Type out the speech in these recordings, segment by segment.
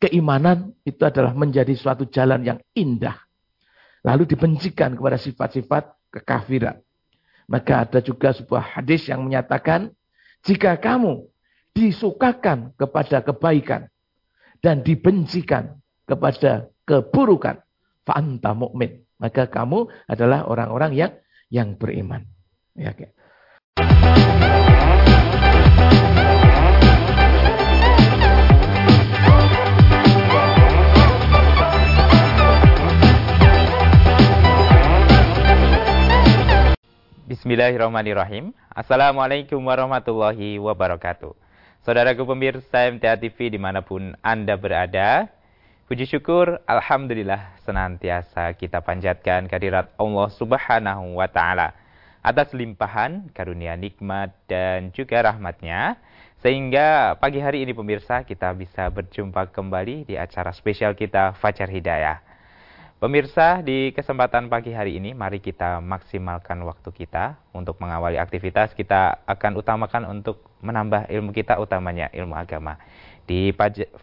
keimanan itu adalah menjadi suatu jalan yang indah. Lalu dibencikan kepada sifat-sifat kekafiran. Maka ada juga sebuah hadis yang menyatakan, jika kamu disukakan kepada kebaikan dan dibencikan kepada keburukan, fa'anta mu'min. Maka kamu adalah orang-orang yang yang beriman. Ya. Bismillahirrahmanirrahim. Assalamualaikum warahmatullahi wabarakatuh. Saudaraku pemirsa MTA TV di mana pun Anda berada, puji syukur Alhamdulillah senantiasa kita panjatkan kehadirat Allah Subhanahu wa Ta'ala atas limpahan karunia nikmat dan juga rahmatnya sehingga pagi hari ini pemirsa kita bisa berjumpa kembali di acara spesial kita Fajar Hidayah. Pemirsa, di kesempatan pagi hari ini, mari kita maksimalkan waktu kita untuk mengawali aktivitas. Kita akan utamakan untuk menambah ilmu kita, utamanya ilmu agama. Di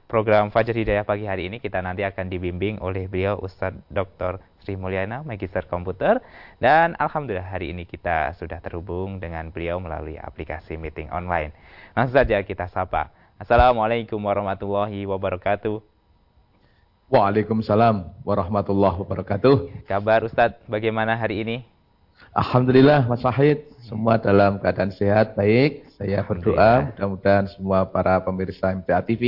program Fajar Hidayah pagi hari ini, kita nanti akan dibimbing oleh beliau Ustadz Dr. Sri Mulyana, Magister Komputer. Dan Alhamdulillah hari ini kita sudah terhubung dengan beliau melalui aplikasi meeting online. Langsung saja kita sapa. Assalamualaikum warahmatullahi wabarakatuh. Waalaikumsalam warahmatullahi wabarakatuh. Kabar Ustadz, bagaimana hari ini? Alhamdulillah Mas Wahid, semua dalam keadaan sehat, baik. Saya berdoa mudah-mudahan semua para pemirsa MTA TV,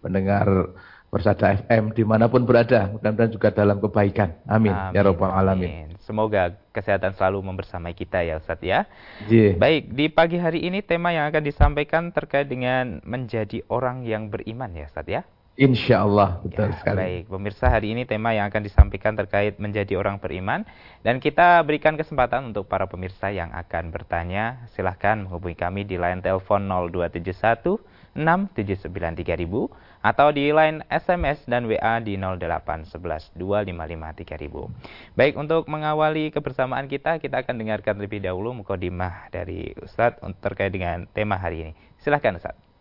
pendengar Persada FM di mana pun berada, mudah-mudahan juga dalam kebaikan. Amin. Ya amin. Ya Rabbal Alamin. Semoga kesehatan selalu membersamai kita ya Ustadz ya. Yeah. Baik, di pagi hari ini tema yang akan disampaikan terkait dengan menjadi orang yang beriman ya Ustadz ya. Insya Allah, betul ya, sekali. Baik, pemirsa hari ini tema yang akan disampaikan terkait menjadi orang beriman. Dan kita berikan kesempatan untuk para pemirsa yang akan bertanya. Silahkan menghubungi kami di line telepon 0271 6793000 atau di line SMS dan WA di 0811 255 3000. Baik, untuk mengawali kebersamaan kita, kita akan dengarkan lebih dahulu mukodimah dari Ustadz terkait dengan tema hari ini. Silahkan Ustadz.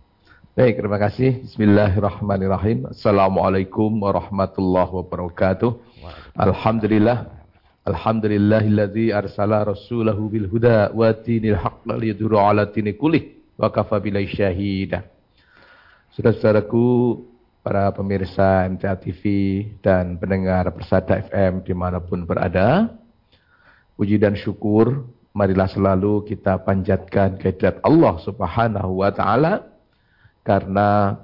Baik, terima kasih. Bismillahirrahmanirrahim. Assalamualaikum warahmatullahi wabarakatuh. Alhamdulillah. Alhamdulillahilladzi arsala rasulahu bil huda wa dinil haqq liyudhira ala dini kullih wa kafa billahi syahida. Saudara-saudaraku, para pemirsa MTA TV dan pendengar Persada FM di mana pun berada, puji dan syukur marilah selalu kita panjatkan kehadirat Allah Subhanahu wa taala karena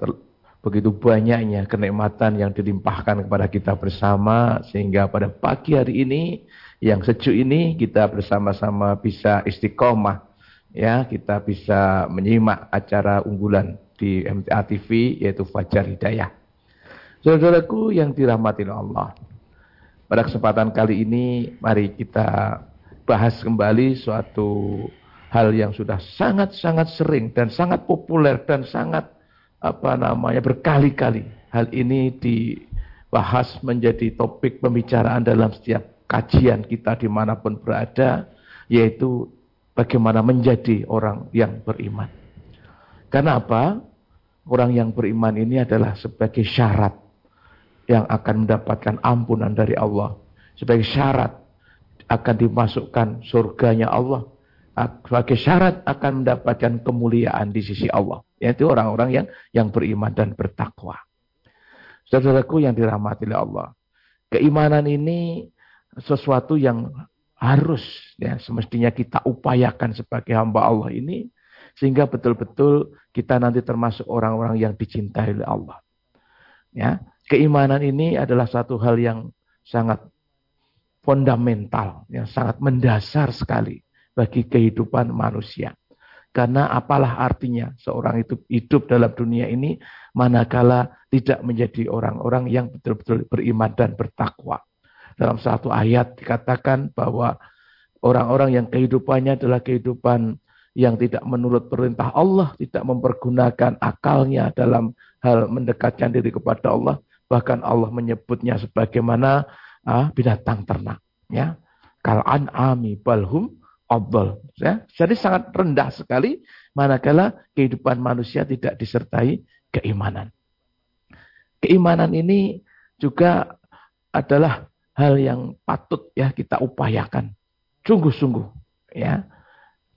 begitu banyaknya kenikmatan yang dilimpahkan kepada kita bersama sehingga pada pagi hari ini yang sejuk ini kita bersama-sama bisa istiqomah ya kita bisa menyimak acara unggulan di MTA TV yaitu Fajar Hidayah. Saudaraku yang dirahmati Allah. Pada kesempatan kali ini mari kita bahas kembali suatu hal yang sudah sangat-sangat sering dan sangat populer dan sangat apa namanya berkali-kali hal ini dibahas menjadi topik pembicaraan dalam setiap kajian kita di mana pun berada yaitu bagaimana menjadi orang yang beriman. Karena apa? Orang yang beriman ini adalah sebagai syarat yang akan mendapatkan ampunan dari Allah. Sebagai syarat akan dimasukkan surganya Allah sebagai syarat akan mendapatkan kemuliaan di sisi Allah. Yaitu orang-orang yang yang beriman dan bertakwa. Saudaraku yang dirahmati oleh Allah. Keimanan ini sesuatu yang harus ya semestinya kita upayakan sebagai hamba Allah ini sehingga betul-betul kita nanti termasuk orang-orang yang dicintai oleh Allah. Ya, keimanan ini adalah satu hal yang sangat fundamental, yang sangat mendasar sekali bagi kehidupan manusia. Karena apalah artinya seorang itu hidup dalam dunia ini manakala tidak menjadi orang-orang yang betul-betul beriman dan bertakwa. Dalam satu ayat dikatakan bahwa orang-orang yang kehidupannya adalah kehidupan yang tidak menurut perintah Allah, tidak mempergunakan akalnya dalam hal mendekatkan diri kepada Allah. Bahkan Allah menyebutnya sebagaimana ah, binatang ternak. Ya. Kal an'ami balhum Abdul. Ya. Jadi sangat rendah sekali manakala kehidupan manusia tidak disertai keimanan. keimanan ini juga adalah hal yang patut ya kita upayakan. Sungguh-sungguh ya.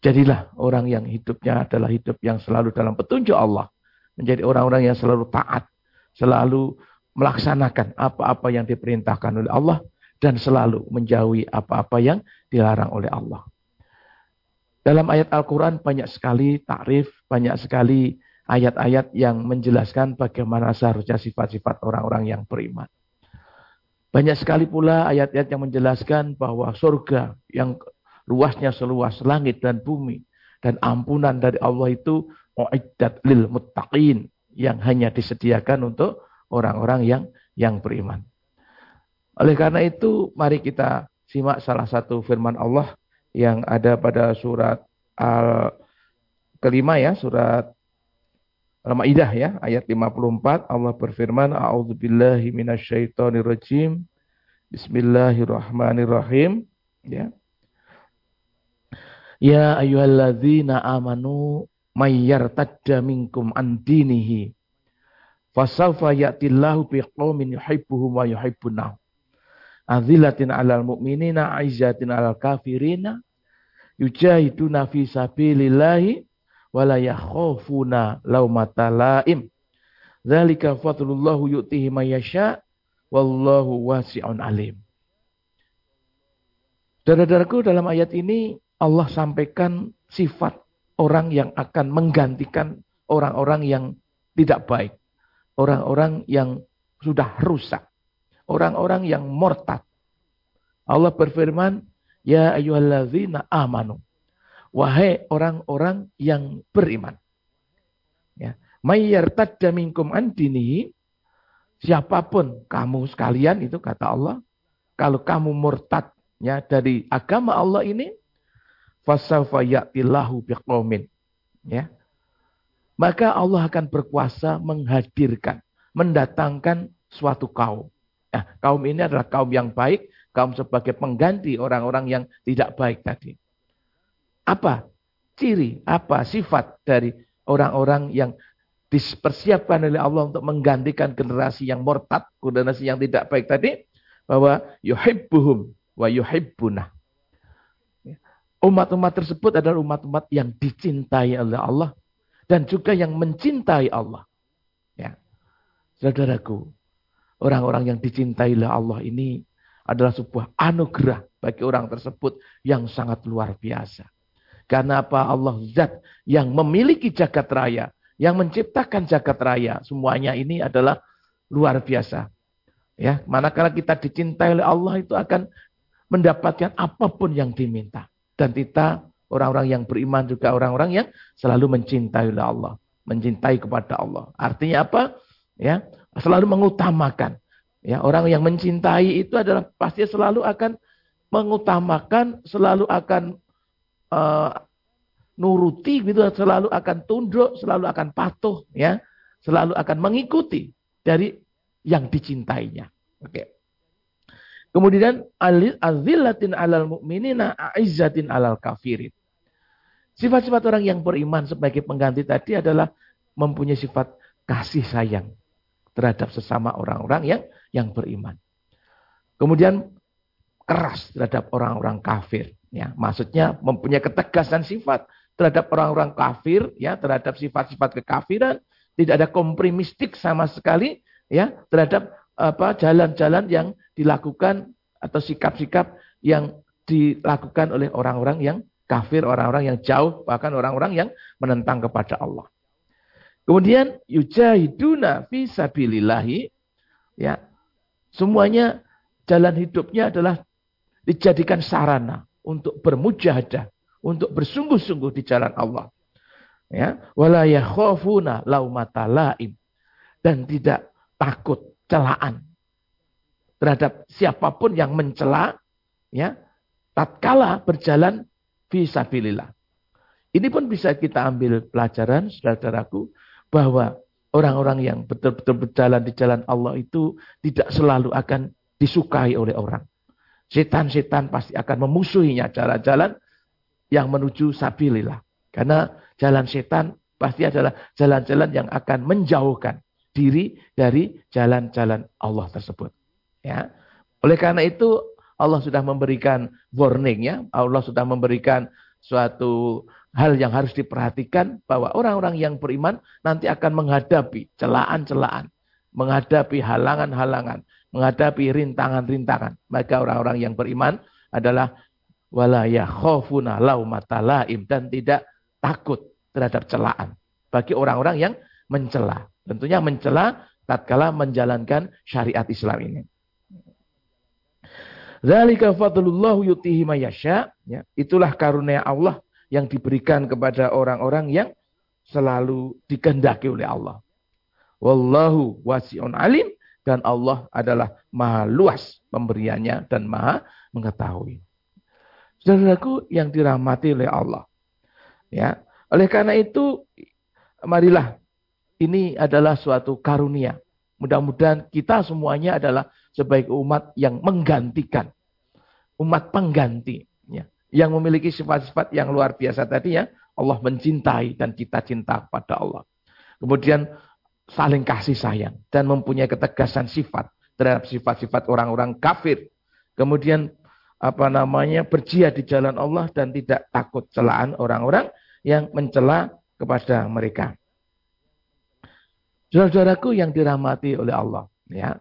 Jadilah orang yang hidupnya adalah hidup yang selalu dalam petunjuk Allah. Menjadi orang-orang yang selalu taat. Selalu melaksanakan apa-apa yang diperintahkan oleh Allah. Dan selalu menjauhi apa-apa yang dilarang oleh Allah. Dalam ayat Al-Quran banyak sekali takrif, banyak sekali ayat-ayat yang menjelaskan bagaimana seharusnya sifat-sifat orang-orang yang beriman. Banyak sekali pula ayat-ayat yang menjelaskan bahwa surga yang luasnya seluas langit dan bumi dan ampunan dari Allah itu mu'iddat lil muttaqin yang hanya disediakan untuk orang-orang yang yang beriman. Oleh karena itu mari kita simak salah satu firman Allah yang ada pada surat al kelima ya, surat Al-Maidah ya, ayat 54 Allah berfirman, "A'udzubillahi minasyaitonirrajim. Bismillahirrahmanirrahim." Ya. Ya ayyuhalladzina amanu may yartadda minkum an dinihi fasawfa ya'tillahu biqaumin yuhibbuhum wa yuhibbunahu. Azilatin 'alal mu'minina 'izzatin 'alal kafirina yujahiduna fi sabilillahi wala yakhafuna laumata laim. Dzalika fadlullahu yu'tihi may yasha wallahu wasi'un alim. Saudara-saudaraku dalam ayat ini Allah sampaikan sifat orang yang akan menggantikan orang-orang yang tidak baik. Orang-orang yang sudah rusak. Orang-orang yang murtad. Allah berfirman, Ya ayyuhallazina amanu. Wahai orang-orang yang beriman. Ya. Mayyartadda minkum andini. Siapa pun kamu sekalian itu kata Allah. Kalau kamu murtadnya dari agama Allah ini. Fasawfa ya'tillahu. Ya. Maka Allah akan berkuasa menghadirkan. Mendatangkan suatu kaum. Nah, kaum ini adalah kaum yang baik. Kaum sebagai pengganti orang-orang yang tidak baik tadi. Apa ciri, apa sifat dari orang-orang yang dipersiapkan oleh Allah untuk menggantikan generasi yang murtad, generasi yang tidak baik tadi, bahwa yuhibbuhum wa yuhibbuna. Umat-umat tersebut adalah umat-umat yang dicintai oleh Allah dan juga yang mencintai Allah. Ya. Saudaraku, orang-orang yang dicintai oleh Allah ini adalah sebuah anugerah bagi orang tersebut yang sangat luar biasa. Karena apa? Allah zat yang memiliki jagat raya. Yang menciptakan jagat raya. Semuanya ini adalah luar biasa. Ya, manakala kita dicintai oleh Allah itu akan mendapatkan apa pun yang diminta. Dan kita orang-orang yang beriman juga orang-orang yang selalu mencintai oleh Allah. Mencintai kepada Allah. Artinya apa? Ya, selalu mengutamakan. Ya, orang yang mencintai itu adalah pasti selalu akan mengutamakan, selalu akan uh, nuruti gitu selalu akan tunduk, selalu akan patuh ya, selalu akan mengikuti dari yang dicintainya. Oke. Kemudian azillatin alal mu'minina aizzatin alal kafirin. Sifat-sifat orang yang beriman sebagai pengganti tadi adalah mempunyai sifat kasih sayang terhadap sesama orang-orang yang yang beriman. Kemudian keras terhadap orang-orang kafir. Ya, maksudnya mempunyai ketegasan sifat terhadap orang-orang kafir, ya, terhadap sifat-sifat kekafiran, tidak ada kompromistik sama sekali, ya, terhadap apa jalan-jalan yang dilakukan atau sikap-sikap yang dilakukan oleh orang-orang yang kafir, orang-orang yang jauh, bahkan orang-orang yang menentang kepada Allah. Kemudian yujahiduna fi sabilillahi ya. Semuanya jalan hidupnya adalah dijadikan sarana untuk bermujahadah, untuk bersungguh-sungguh di jalan Allah. Ya, wala yakhafuna laumata laim dan tidak takut celaan terhadap siapa pun yang mencela ya tatkala berjalan fisabilillah. Ini pun bisa kita ambil pelajaran saudaraku bahwa orang-orang yang betul-betul berjalan di jalan Allah itu tidak selalu akan disukai oleh orang. Setan-setan pasti akan memusuhinya jalan-jalan yang menuju sabilillah. Karena jalan setan pasti adalah jalan-jalan yang akan menjauhkan diri dari jalan-jalan Allah tersebut. Ya. Oleh karena itu Allah sudah memberikan warning ya, Allah sudah memberikan suatu hal yang harus diperhatikan bahwa orang-orang yang beriman nanti akan menghadapi celaan-celaan, menghadapi halangan-halangan, menghadapi rintangan-rintangan. Maka orang-orang yang beriman adalah wala yakhafuna laumata laim dan tidak takut terhadap celaan bagi orang-orang yang mencela. Tentunya mencela tatkala menjalankan syariat Islam ini. Zalika fadlullah yutihi mayasya. Ya, itulah karunia Allah yang diberikan kepada orang-orang yang selalu dikehendaki oleh Allah. Wallahu wasi'un alim dan Allah adalah maha luas pemberiannya dan maha mengetahui. Saudaraku yang dirahmati oleh Allah. Ya, oleh karena itu marilah ini adalah suatu karunia. Mudah-mudahan kita semuanya adalah sebagai umat yang menggantikan. Umat pengganti. Ya. Yang memiliki sifat-sifat yang luar biasa tadi ya. Allah mencintai dan kita cinta kepada Allah. Kemudian saling kasih sayang. Dan mempunyai ketegasan sifat terhadap sifat-sifat orang-orang kafir. Kemudian apa namanya berjihad di jalan Allah dan tidak takut celaan orang-orang yang mencela kepada mereka. Saudara-saudaraku yang dirahmati oleh Allah, ya.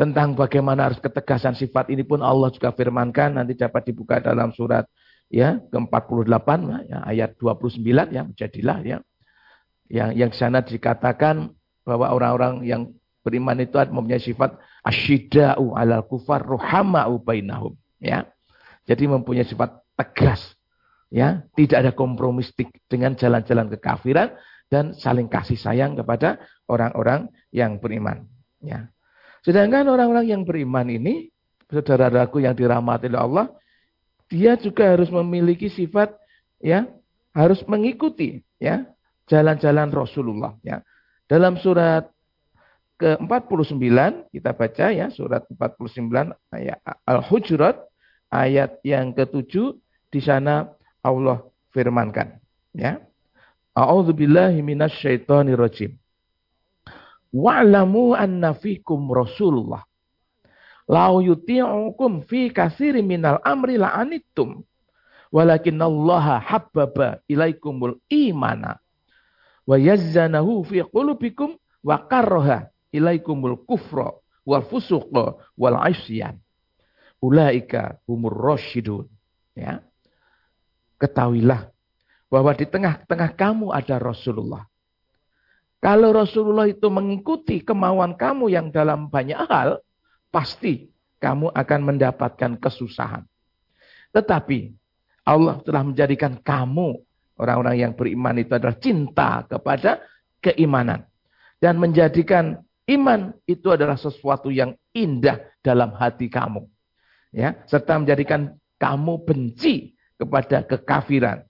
Tentang bagaimana harus ketegasan sifat ini pun Allah juga firmankan nanti dapat dibuka dalam surat ya ke-48 ya, ayat 29 ya jadilah ya. Yang yang sana dikatakan bahwa orang-orang yang beriman itu mempunyai sifat asyida'u alal kufar ruhama'u bainahum ya. Jadi mempunyai sifat tegas ya, tidak ada kompromistik dengan jalan-jalan kekafiran dan saling kasih sayang kepada orang-orang yang beriman. Ya. Sedangkan orang-orang yang beriman ini, saudara-saudaraku yang dirahmati oleh Allah, dia juga harus memiliki sifat ya, harus mengikuti ya jalan-jalan Rasulullah ya. Dalam surat ke-49 kita baca ya surat 49 ayat Al-Hujurat ayat yang ketujuh di sana Allah firmankan ya. A'udzu billahi minasyaitonir rajim. Wa'lamu anna fikum Rasulullah. Lau yuti'ukum fi katsirin minal amri la'anittum. Walakinallaha habbaba ilaikumul imana. Wa yazzanahu fi qulubikum wa karraha ilaikumul kufra wal fusuqa wal isyan. Ulaika humur rasyidun. Ya. Ketahuilah bahwa di tengah-tengah kamu ada Rasulullah. Kalau Rasulullah itu mengikuti kemauan kamu yang dalam banyak hal, pasti kamu akan mendapatkan kesusahan. Tetapi Allah telah menjadikan kamu orang-orang yang beriman itu adalah cinta kepada keimanan dan menjadikan iman itu adalah sesuatu yang indah dalam hati kamu. Ya, serta menjadikan kamu benci kepada kekafiran,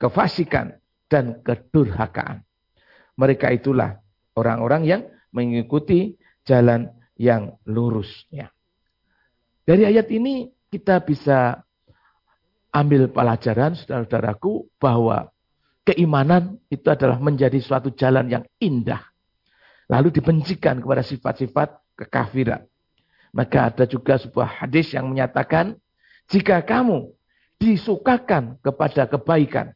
kefasikan, dan kedurhakaan. Mereka itulah orang-orang yang mengikuti jalan yang lurus. Ya. Dari ayat ini kita bisa ambil pelajaran saudara-saudaraku bahwa keimanan itu adalah menjadi suatu jalan yang indah. Lalu dibencikan kepada sifat-sifat kekafiran. Maka ada juga sebuah hadis yang menyatakan jika kamu disukakan kepada kebaikan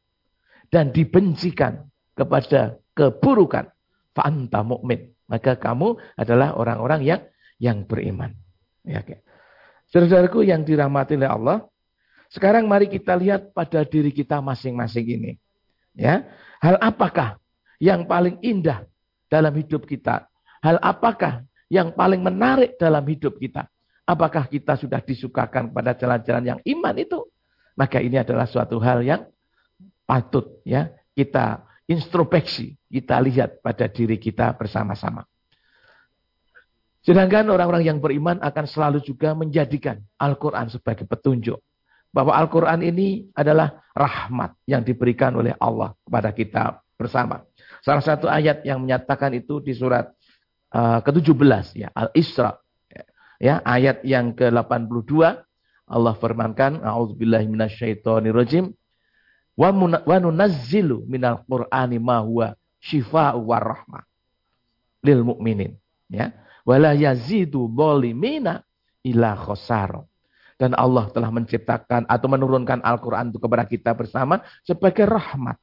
dan dibencikan kepada keburukan, fa'anta mukmin. Maka kamu adalah orang-orang yang yang beriman. Ya, okay. Saudaraku yang dirahmati oleh Allah, sekarang mari kita lihat pada diri kita masing-masing ini. Ya, hal apakah yang paling indah dalam hidup kita? Hal apakah yang paling menarik dalam hidup kita? Apakah kita sudah disukakan pada jalan-jalan yang iman itu? Maka ini adalah suatu hal yang patut ya kita introspeksi, kita lihat pada diri kita bersama-sama. Sedangkan orang-orang yang beriman akan selalu juga menjadikan Al-Quran sebagai petunjuk. Bahwa Al-Quran ini adalah rahmat yang diberikan oleh Allah kepada kita bersama. Salah satu ayat yang menyatakan itu di surat uh, ke-17 ya Al-Isra ya ayat yang ke-82 Allah firmankan wa nunazzilu minal qur'ani ma huwa syifa'u warahmah. lil mukminin ya wala yazidu dhalimina ila khosaro dan Allah telah menciptakan atau menurunkan Al-Quran itu kepada kita bersama sebagai rahmat.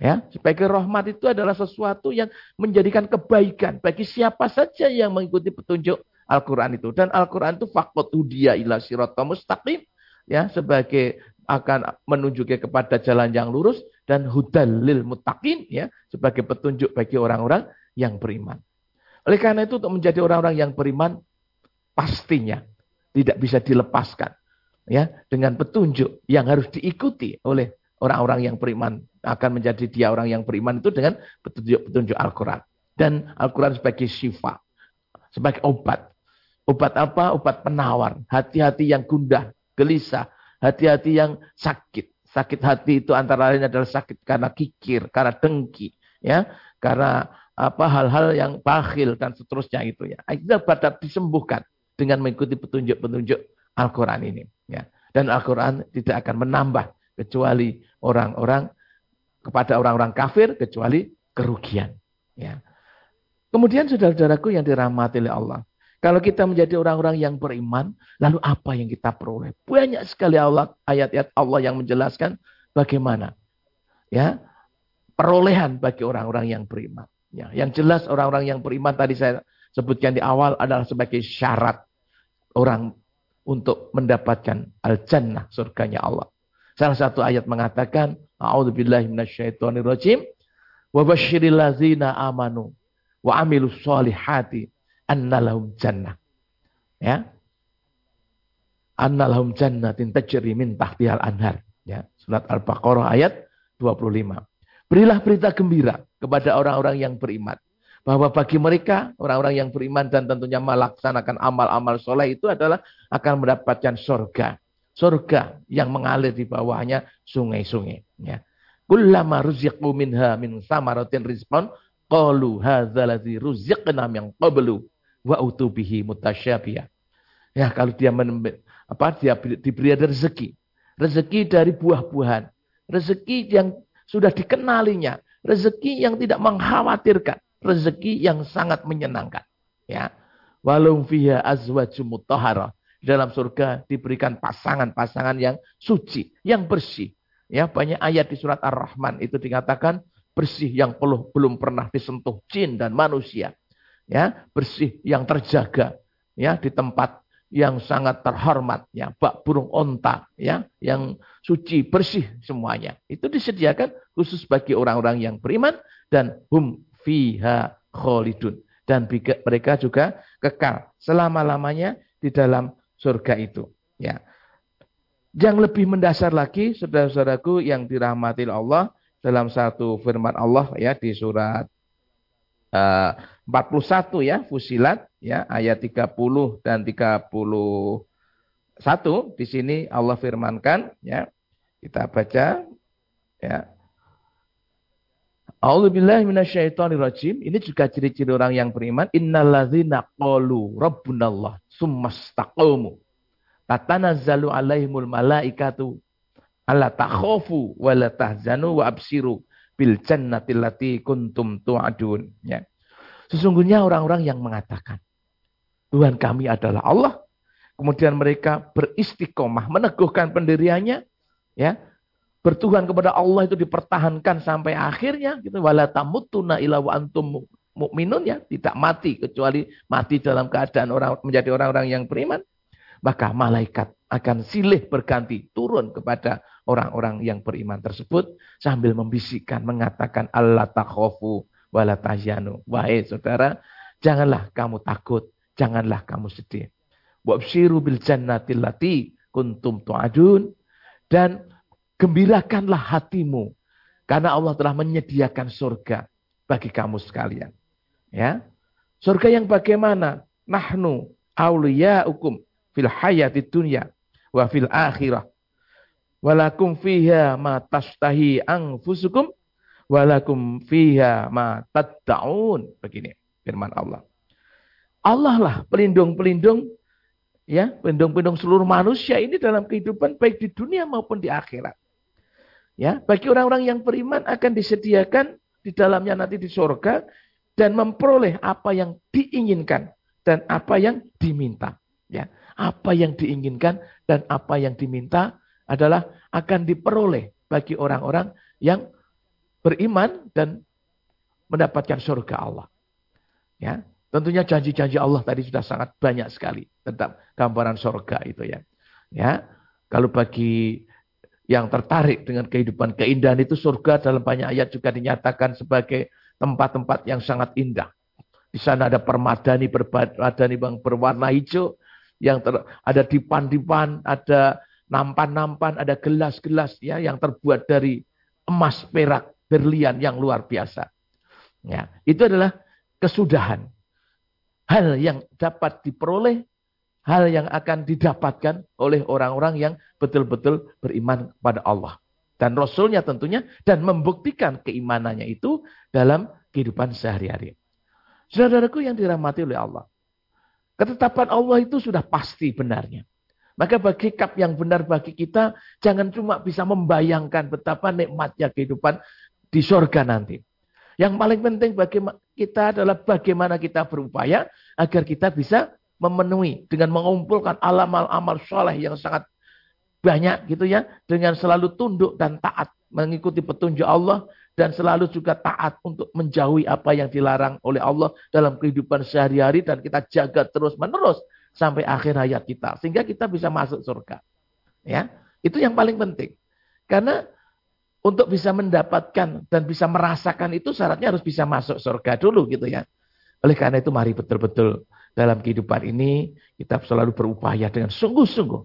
Ya, sebagai rahmat itu adalah sesuatu yang menjadikan kebaikan bagi siapa saja yang mengikuti petunjuk Al-Quran itu. Dan Al-Quran itu fakot udia ila sirata mustaqim. Ya, sebagai akan menunjukkan kepada jalan yang lurus dan hudal lil mutakin ya sebagai petunjuk bagi orang-orang yang beriman. Oleh karena itu untuk menjadi orang-orang yang beriman pastinya tidak bisa dilepaskan ya dengan petunjuk yang harus diikuti oleh orang-orang yang beriman. Akan menjadi dia orang yang beriman itu dengan petunjuk-petunjuk Al-Qur'an. Dan Al-Qur'an sebagai syifa sebagai obat. Obat apa? Obat penawar. Hati-hati yang gundah gelisah hati-hati yang sakit sakit hati itu antara lain adalah sakit karena kikir karena dengki ya karena apa hal-hal yang bakhil dan seterusnya itu ya itu dapat disembuhkan dengan mengikuti petunjuk-petunjuk Al-Quran ini. Ya. Dan Al-Quran tidak akan menambah kecuali orang-orang kepada orang-orang kafir kecuali kerugian. Ya. Kemudian saudara-saudaraku yang dirahmati oleh Allah. Kalau kita menjadi orang-orang yang beriman, lalu apa yang kita peroleh? Banyak sekali Allah ayat-ayat Allah yang menjelaskan bagaimana ya perolehan bagi orang-orang yang beriman. Ya, yang jelas orang-orang yang beriman tadi saya sebutkan di awal adalah sebagai syarat orang untuk mendapatkan al-jannah surganya Allah. Salah satu ayat mengatakan, A'udzubillahi minasyaitonirrajim wa amanu wa amilus solihati annalahum jannah. Ya. Annalahum jannatin tajri min tahtihal anhar. Ya, surat Al-Baqarah ayat 25. Berilah berita gembira kepada orang-orang yang beriman bahwa bagi mereka orang-orang yang beriman dan tentunya melaksanakan amal-amal soleh itu adalah akan mendapatkan surga. Surga yang mengalir di bawahnya sungai-sungai. Ya. Kullama ruziqu minha min samaratin rizqan qalu hadzalazi ruziqna min qablu wa utubihi mutasyabiyah. Ya, kalau dia menembe, apa dia diberi rezeki. Rezeki dari buah-buahan. Rezeki yang sudah dikenalinya, rezeki yang tidak mengkhawatirkan rezeki yang sangat menyenangkan. Ya. Walau fiha azwajum mutahhara. Dalam surga diberikan pasangan-pasangan yang suci, yang bersih. Ya, banyak ayat di surat Ar-Rahman itu dikatakan bersih yang belum pernah disentuh jin dan manusia. Ya, bersih yang terjaga ya di tempat yang sangat terhormat ya bak burung onta ya yang suci bersih semuanya itu disediakan khusus bagi orang-orang yang beriman dan hum fiha kholidun. Dan mereka juga kekal selama-lamanya di dalam surga itu. Ya. Yang lebih mendasar lagi, saudara-saudaraku yang dirahmati Allah, dalam satu firman Allah ya di surat uh, 41 ya, Fusilat ya, ayat 30 dan 31 di sini Allah firmankan ya. Kita baca ya. A'udzubillahi minasyaitonirrajim. Ini juga ciri-ciri orang yang beriman. Innalladzina qalu rabbunallah summastaqamu. Tatanazzalu alaihimul malaikatu alla takhafu wa la tahzanu wa absiru bil jannati allati kuntum tu'adun. Ya. Sesungguhnya orang-orang yang mengatakan Tuhan kami adalah Allah. Kemudian mereka beristiqomah, meneguhkan pendiriannya, ya, bertuhan kepada Allah itu dipertahankan sampai akhirnya gitu. Wala tamutuna ila wa antum mukminun ya. Tidak mati kecuali mati dalam keadaan orang menjadi orang-orang yang beriman. Maka malaikat akan silih berganti turun kepada orang-orang yang beriman tersebut sambil membisikkan mengatakan Allah takhofu wala tahyanu wahai saudara janganlah kamu takut janganlah kamu sedih wabshiru bil jannati lati kuntum tu'adun dan Gembirakanlah hatimu. Karena Allah telah menyediakan surga bagi kamu sekalian. Ya. Surga yang bagaimana? Nahnu awliya'ukum fil hayati dunya wa fil akhirah. Walakum fiha ma tastahi anfusukum walakum fiha ma tadda'un. Begini firman Allah. Allah lah pelindung-pelindung ya, pelindung-pelindung seluruh manusia ini dalam kehidupan baik di dunia maupun di akhirat. Ya, bagi orang-orang yang beriman akan disediakan di dalamnya nanti di surga dan memperoleh apa yang diinginkan dan apa yang diminta. Ya, apa yang diinginkan dan apa yang diminta adalah akan diperoleh bagi orang-orang yang beriman dan mendapatkan surga Allah. Ya, tentunya janji-janji Allah tadi sudah sangat banyak sekali tentang gambaran surga itu ya. Ya, kalau bagi yang tertarik dengan kehidupan keindahan itu surga dalam banyak ayat juga dinyatakan sebagai tempat-tempat yang sangat indah. Di sana ada permadani, permadani yang berwarna hijau, yang ter, ada dipan-dipan, ada nampan-nampan, ada gelas-gelas ya yang terbuat dari emas, perak, berlian yang luar biasa. Ya, itu adalah kesudahan. Hal yang dapat diperoleh, hal yang akan didapatkan oleh orang-orang yang betul-betul beriman kepada Allah. Dan Rasulnya tentunya, dan membuktikan keimanannya itu dalam kehidupan sehari-hari. Saudaraku yang dirahmati oleh Allah. Ketetapan Allah itu sudah pasti benarnya. Maka bagi kap yang benar bagi kita, jangan cuma bisa membayangkan betapa nikmatnya kehidupan di sorga nanti. Yang paling penting bagi kita adalah bagaimana kita berupaya agar kita bisa memenuhi dengan mengumpulkan amal-amal soleh yang sangat banyak gitu ya. Dengan selalu tunduk dan taat mengikuti petunjuk Allah dan selalu juga taat untuk menjauhi apa yang dilarang oleh Allah dalam kehidupan sehari-hari dan kita jaga terus-menerus sampai akhir hayat kita sehingga kita bisa masuk surga. Ya, itu yang paling penting. Karena untuk bisa mendapatkan dan bisa merasakan itu syaratnya harus bisa masuk surga dulu gitu ya. Oleh karena itu mari betul-betul dalam kehidupan ini kita selalu berupaya dengan sungguh-sungguh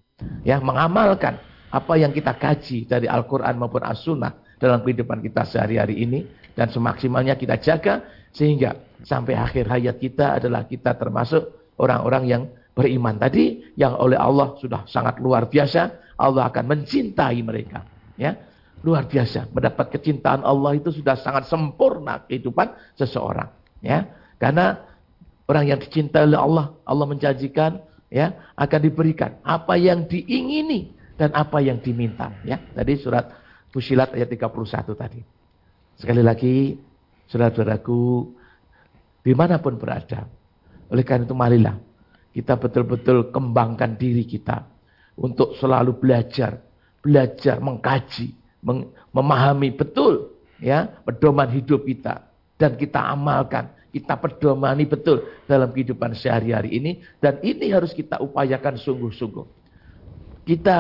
ya mengamalkan apa yang kita kaji dari Al-Qur'an maupun As-Sunnah dalam kehidupan kita sehari-hari ini. Dan semaksimalnya kita jaga sehingga sampai akhir hayat kita adalah kita termasuk orang-orang yang beriman tadi yang oleh Allah sudah sangat luar biasa. Allah akan mencintai mereka ya luar biasa mendapat kecintaan Allah itu sudah sangat sempurna kehidupan seseorang ya karena orang yang dicintai oleh Allah Allah menjanjikan ya akan diberikan apa yang diingini dan apa yang diminta ya tadi surat Fusilat ayat 31 tadi. Sekali lagi, saudara-saudaraku, di mana pun berada. Oleh karena itu marilah kita betul-betul kembangkan diri kita untuk selalu belajar, belajar, mengkaji, memahami betul ya pedoman hidup kita dan kita amalkan, kita pedomani betul dalam kehidupan sehari-hari ini dan ini harus kita upayakan sungguh-sungguh. Kita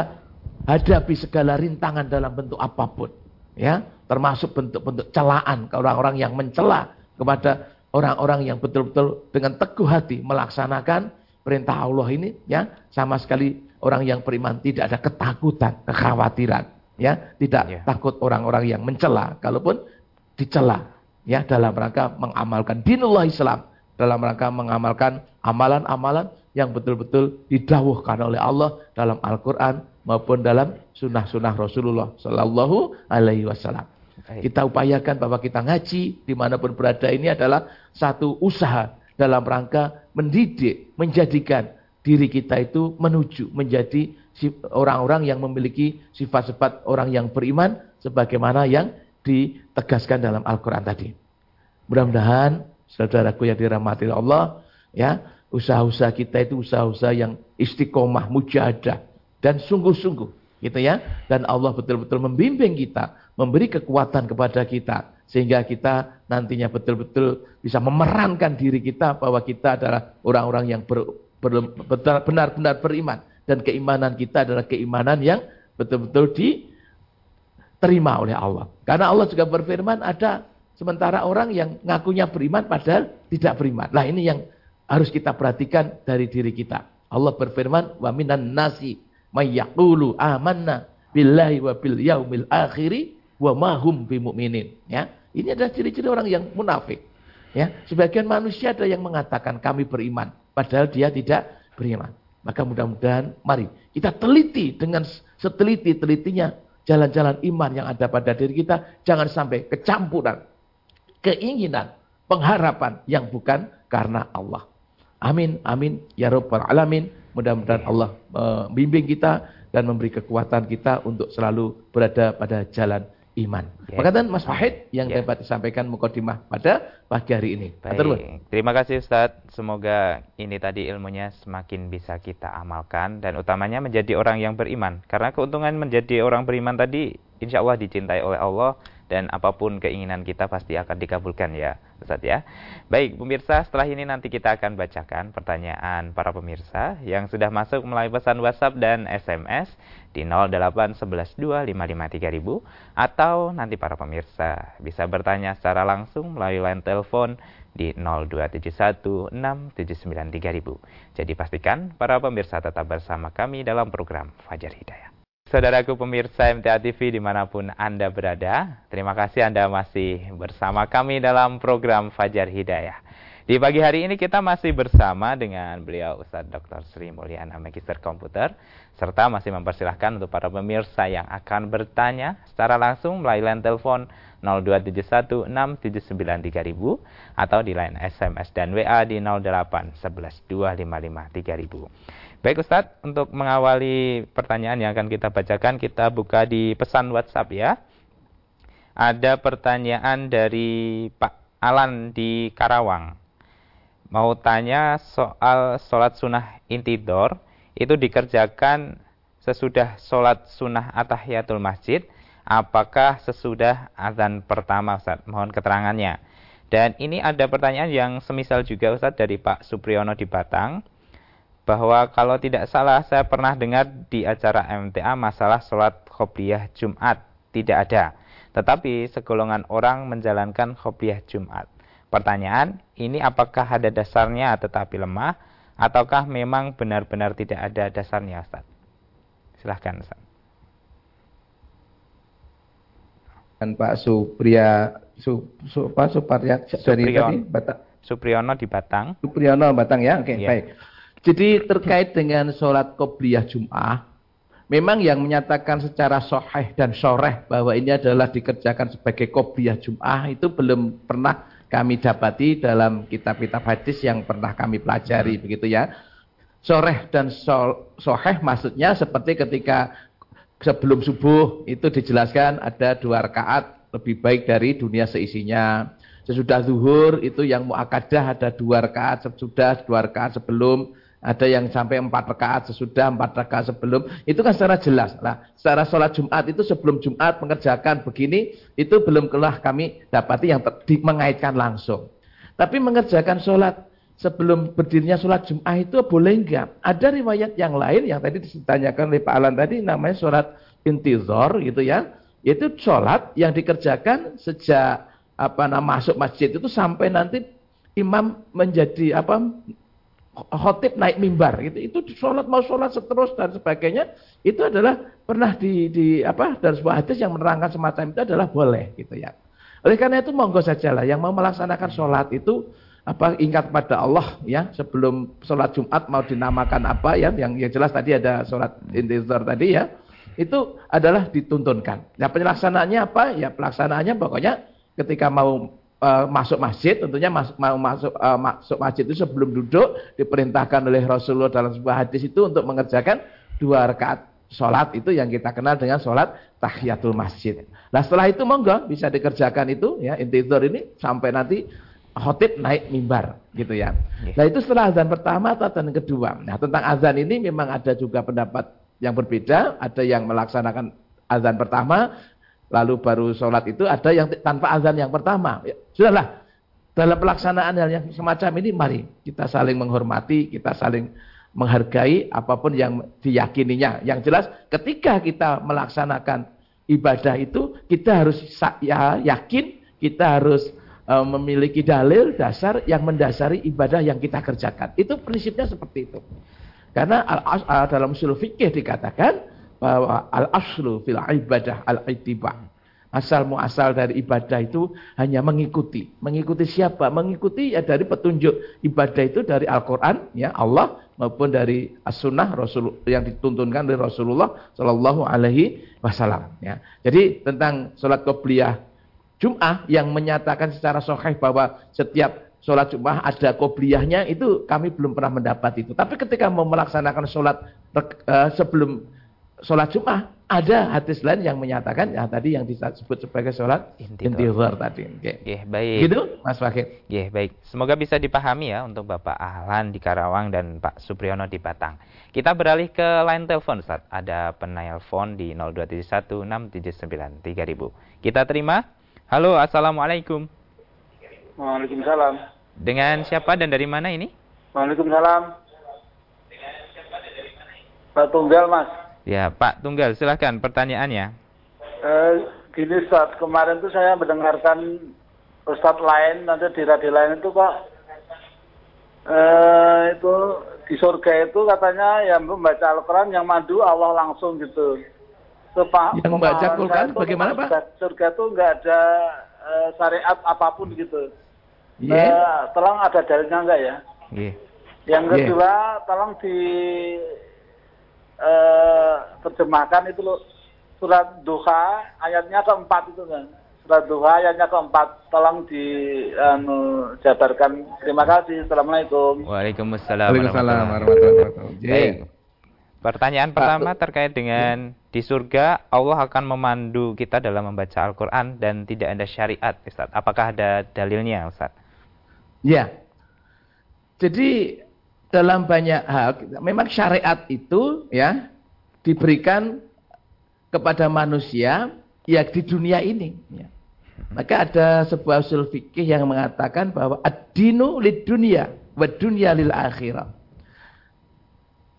hadapi segala rintangan dalam bentuk apa pun. Ya, termasuk bentuk-bentuk celaan ke orang-orang yang mencela kepada orang-orang yang betul-betul dengan teguh hati melaksanakan perintah Allah ini ya sama sekali orang yang beriman tidak ada ketakutan, kekhawatiran ya, tidak yeah. takut orang-orang yang mencela kalaupun dicela ya dalam rangka mengamalkan dinullah Islam, dalam rangka mengamalkan amalan-amalan yang betul-betul didawuhkan oleh Allah dalam Al-Qur'an maupun dalam sunnah-sunnah Rasulullah Sallallahu Alaihi Wasallam. Kita upayakan bahwa kita ngaji di mana pun berada ini adalah satu usaha dalam rangka mendidik, menjadikan diri kita itu menuju menjadi orang-orang yang memiliki sifat-sifat orang yang beriman sebagaimana yang ditegaskan dalam Al-Quran tadi. Mudah-mudahan saudaraku yang dirahmati Allah, ya usaha-usaha kita itu usaha-usaha yang istiqomah, mujahadah, dan sungguh-sungguh gitu ya dan Allah betul-betul membimbing kita memberi kekuatan kepada kita sehingga kita nantinya betul-betul bisa memerankan diri kita bahwa kita adalah orang-orang yang benar-benar beriman dan keimanan kita adalah keimanan yang betul-betul diterima oleh Allah karena Allah juga berfirman ada sementara orang yang ngakunya beriman padahal tidak beriman lah ini yang harus kita perhatikan dari diri kita Allah berfirman wa minan nasi mayyaqulu amanna billahi wa bil yaumil akhiri wa mahum bimu'minin. Ya. Ini adalah ciri-ciri orang yang munafik. Ya, sebagian manusia ada yang mengatakan kami beriman, padahal dia tidak beriman. Maka mudah-mudahan mari kita teliti dengan seteliti-telitinya jalan-jalan iman yang ada pada diri kita. Jangan sampai kecampuran keinginan, pengharapan yang bukan karena Allah. Amin, amin, ya Rabbal Alamin. Mudah-mudahan Allah membimbing kita dan memberi kekuatan kita untuk selalu berada pada jalan iman. Maka dan Mas Wahid yang Ya. dapat disampaikan mukadimah pada pagi hari ini. Terima kasih Ustadz. Semoga ini tadi ilmunya semakin bisa kita amalkan dan utamanya menjadi orang yang beriman. Karena keuntungan menjadi orang beriman tadi insya Allah dicintai oleh Allah dan apa pun keinginan kita pasti akan dikabulkan ya Ustadz ya. Baik pemirsa setelah ini nanti kita akan bacakan pertanyaan para pemirsa yang sudah masuk melalui pesan WhatsApp dan SMS di 08112553000 atau nanti para pemirsa bisa bertanya secara langsung melalui line telepon di 02716793000. Jadi pastikan para pemirsa tetap bersama kami dalam program Fajar Hidayah. Saudaraku pemirsa MTA TV di mana pun Anda berada, terima kasih Anda masih bersama kami dalam program Fajar Hidayah. Di pagi hari ini kita masih bersama dengan beliau Ustadz Dr. Sri Mulyana Magister Komputer, serta masih mempersilahkan untuk para pemirsa yang akan bertanya secara langsung melalui line telepon 02716793000 atau di line SMS dan WA di 08112553000. Baik Ustadz, untuk mengawali pertanyaan yang akan kita bacakan, kita buka di pesan WhatsApp ya. Ada pertanyaan dari Pak Alan di Karawang. Mau tanya soal sholat sunnah intidor, itu dikerjakan sesudah sholat sunnah atahiyatul masjid, apakah sesudah azan pertama Ustaz? Mohon keterangannya. Dan ini ada pertanyaan yang semisal juga Ustaz dari Pak Supriyono di Batang bahwa kalau tidak salah saya pernah dengar di acara MTA masalah sholat khobliyah Jumat tidak ada. Tetapi segolongan orang menjalankan khobliyah Jumat. Pertanyaan, ini apakah ada dasarnya tetapi lemah ataukah memang benar-benar tidak ada dasarnya Ustaz? Silahkan Ustaz. Dan Pak Supriya Su, Su, Pak Suparya dari tadi Batak Supriyono di Batang. Supriyono Batang ya. Oke, Iya. baik. Jadi terkait dengan sholat qobliyah Jum'ah, memang yang menyatakan secara soheh dan soreh bahwa ini adalah dikerjakan sebagai qobliyah Jum'ah itu belum pernah kami dapati dalam kitab-kitab hadis yang pernah kami pelajari begitu ya. Soreh dan sol, soheh maksudnya seperti ketika sebelum subuh itu dijelaskan ada dua rakaat lebih baik dari dunia seisinya. Sesudah zuhur itu yang muakadah ada dua rakaat sesudah dua rakaat sebelum ada yang sampai empat rakaat sesudah empat rakaat sebelum. Itu kan secara jelas lah. Secara sholat Jumat itu sebelum Jumat mengerjakan begini itu belum kelah kami dapati yang mengaitkan langsung. Tapi mengerjakan sholat sebelum berdirinya sholat Jumat itu boleh enggak? Ada riwayat yang lain yang tadi ditanyakan oleh Pak Alan tadi namanya sholat intizor gitu ya. Itu sholat yang dikerjakan sejak apa nama masuk masjid itu sampai nanti imam menjadi apa khotib naik mimbar gitu itu sholat mau sholat seterus dan sebagainya itu adalah pernah di, di apa dari sebuah hadis yang menerangkan semacam itu adalah boleh gitu ya oleh karena itu monggo saja lah yang mau melaksanakan sholat itu apa ingat pada Allah ya sebelum sholat Jumat mau dinamakan apa ya yang yang jelas tadi ada sholat intizar tadi ya itu adalah dituntunkan. Nah pelaksanaannya apa? Ya pelaksanaannya pokoknya ketika mau uh, masuk masjid tentunya mas, mau masuk uh, masuk masjid itu sebelum duduk diperintahkan oleh Rasulullah dalam sebuah hadis itu untuk mengerjakan dua rakaat sholat itu yang kita kenal dengan sholat tahiyatul masjid. Nah setelah itu monggo bisa dikerjakan itu ya intizar ini sampai nanti khotib naik mimbar gitu ya. Nah itu setelah azan pertama atau azan kedua. Nah tentang azan ini memang ada juga pendapat yang berbeda. Ada yang melaksanakan azan pertama, lalu baru sholat itu. Ada yang tanpa azan yang pertama. Ya, sudahlah. Dalam pelaksanaan hal yang semacam ini, mari kita saling menghormati, kita saling menghargai apa pun yang diyakininya. Yang jelas ketika kita melaksanakan ibadah itu, kita harus ya, yakin, kita harus uh, memiliki dalil dasar yang mendasari ibadah yang kita kerjakan. Itu prinsipnya seperti itu. Karena al dalam usul fikih dikatakan bahwa al-aslu fil ibadah al-ittiba. Asal muasal dari ibadah itu hanya mengikuti. Mengikuti siapa? Mengikuti ya dari petunjuk ibadah itu dari Al-Qur'an ya Allah maupun dari as-sunnah Rasul yang dituntunkan dari Rasulullah Shallallahu alaihi wasallam ya. Jadi tentang salat qobliyah Jum'ah yang menyatakan secara sahih bahwa setiap sholat Jum'ah ada qobliyahnya itu kami belum pernah mendapat itu. Tapi ketika mau melaksanakan sholat uh, sebelum sholat Jumat. Ada hadis lain yang menyatakan ya tadi yang disebut sebagai sholat intihar tadi. Okay. Yeah, baik. Gitu, Mas Fakir. Yeah, baik. Semoga bisa dipahami ya untuk Bapak Ahlan di Karawang dan Pak Supriyono di Batang. Kita beralih ke line telepon, Ustaz. Ada penelpon di 02716793000. Kita terima. Halo, Assalamualaikum. Waalaikumsalam. Dengan siapa dan dari mana ini? Waalaikumsalam. Pak Tunggal, Mas. Ya, Pak Tunggal, silahkan pertanyaannya. Eh, gini Ustaz, kemarin tuh saya mendengarkan Ustadz lain, nanti di radio lain itu kok eh, itu di surga itu katanya yang membaca Al-Quran yang mandu Allah langsung gitu. Sepa, yang membaca Al-Quran bagaimana Pak? Surga itu nggak ada eh, syariat apa pun gitu. Yeah. Eh, tolong ada dalilnya enggak ya? Yeah. Yang kedua, yeah. tolong di terjemahkan itu loh. Surat duha ayatnya keempat itu kan surat duha ayatnya keempat. Tolong di anu, jabarkan. Terima kasih. Assalamualaikum. Waalaikumsalam waalaikumsalam warahmatullahi wabarakatuh. baik. Pertanyaan pertama terkait dengan di surga Allah akan memandu kita dalam membaca Al-Quran dan tidak ada syariat Ustaz. Apakah ada dalilnya Ustaz? Ya jadi dalam banyak hal memang syariat itu ya diberikan kepada manusia ya di dunia ini ya. Maka ada sebuah usul fikih yang mengatakan bahwa ad-dinu lid dunia wa dunya lil akhirah.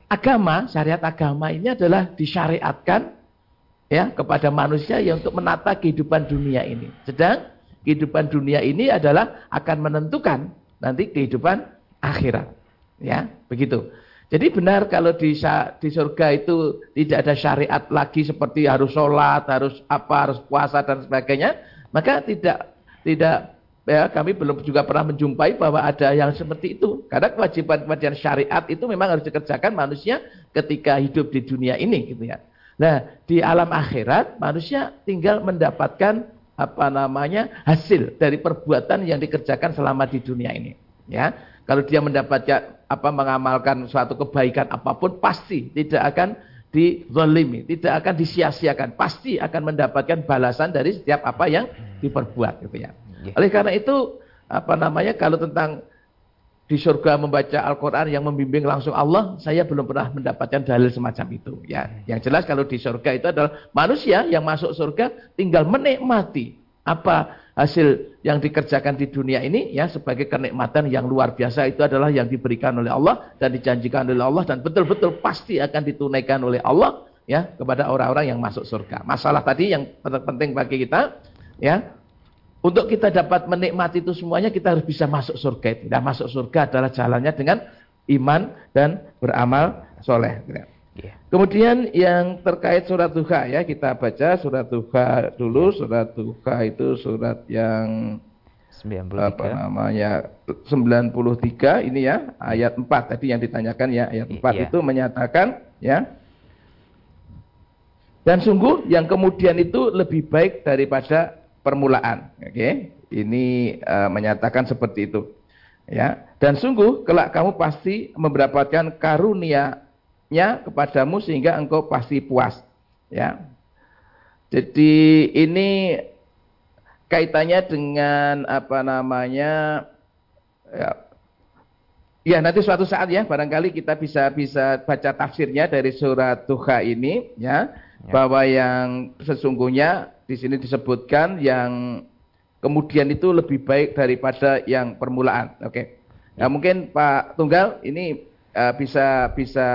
Agama, syariat agama ini adalah disyariatkan ya kepada manusia yang untuk menata kehidupan dunia ini. Sedang kehidupan dunia ini adalah akan menentukan nanti kehidupan akhirat. Ya, begitu. Jadi benar kalau di, di surga itu tidak ada syariat lagi seperti harus sholat, harus apa, harus puasa dan sebagainya. Maka tidak tidak ya kami belum juga pernah menjumpai bahwa ada yang seperti itu. Karena kewajiban-kewajiban syariat itu memang harus dikerjakan manusia ketika hidup di dunia ini gitu ya. Nah, di alam akhirat manusia tinggal mendapatkan apa namanya hasil dari perbuatan yang dikerjakan selama di dunia ini, ya. Kalau dia mendapatkan apa mengamalkan suatu kebaikan apa pun pasti tidak akan dizalimi, tidak akan disia-siakan, pasti akan mendapatkan balasan dari setiap apa yang diperbuat gitu ya. Iya. Oleh karena itu apa namanya kalau tentang di surga membaca Al-Quran yang membimbing langsung Allah, saya belum pernah mendapatkan dalil semacam itu. Ya, yang jelas kalau di surga itu adalah manusia yang masuk surga tinggal menikmati apa hasil yang dikerjakan di dunia ini ya sebagai kenikmatan yang luar biasa itu adalah yang diberikan oleh Allah dan dijanjikan oleh Allah dan betul-betul pasti akan ditunaikan oleh Allah ya kepada orang-orang yang masuk surga. Masalah tadi yang penting bagi kita ya untuk kita dapat menikmati itu semuanya kita harus bisa masuk surga itu. Dan masuk surga adalah jalannya dengan iman dan beramal soleh. Yeah. Kemudian yang terkait surat duha ya kita baca surat duha dulu surat duha itu surat yang 93. apa namanya 93 ini ya ayat 4 tadi yang ditanyakan ya ayat 4 yeah. itu menyatakan ya dan sungguh yang kemudian itu lebih baik daripada permulaan oke okay? ini uh, menyatakan seperti itu ya dan sungguh kelak kamu pasti mendapatkan karunia nya kepadamu sehingga engkau pasti puas. Ya. Jadi ini kaitannya dengan apa namanya ya, ya nanti suatu saat ya barangkali kita bisa bisa baca tafsirnya dari surat Tuha ini ya, ya. bahwa yang sesungguhnya di sini disebutkan yang kemudian itu lebih baik daripada yang permulaan. Oke. Okay. Ya mungkin Pak Tunggal ini uh, bisa bisa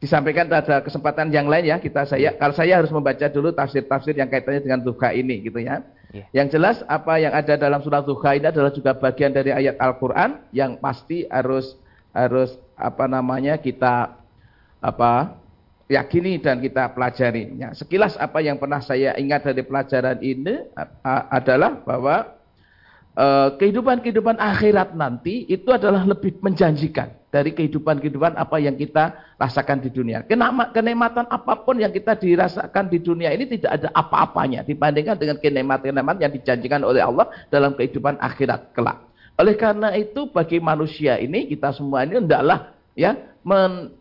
disampaikan ada kesempatan yang lain ya kita saya kalau saya harus membaca dulu tafsir-tafsir yang kaitannya dengan duha ini gitu ya. Yeah. Yang jelas apa yang ada dalam surat duha ini adalah juga bagian dari ayat Al-Qur'an yang pasti harus harus apa namanya kita apa yakini dan kita pelajari. Ya, sekilas apa yang pernah saya ingat dari pelajaran ini adalah bahwa kehidupan-kehidupan akhirat nanti itu adalah lebih menjanjikan dari kehidupan-kehidupan apa yang kita rasakan di dunia. Kenikmatan apa pun yang kita dirasakan di dunia ini tidak ada apa-apanya dibandingkan dengan kenikmatan-kenikmatan yang dijanjikan oleh Allah dalam kehidupan akhirat kelak. Oleh karena itu bagi manusia ini kita semua ini hendaklah ya men,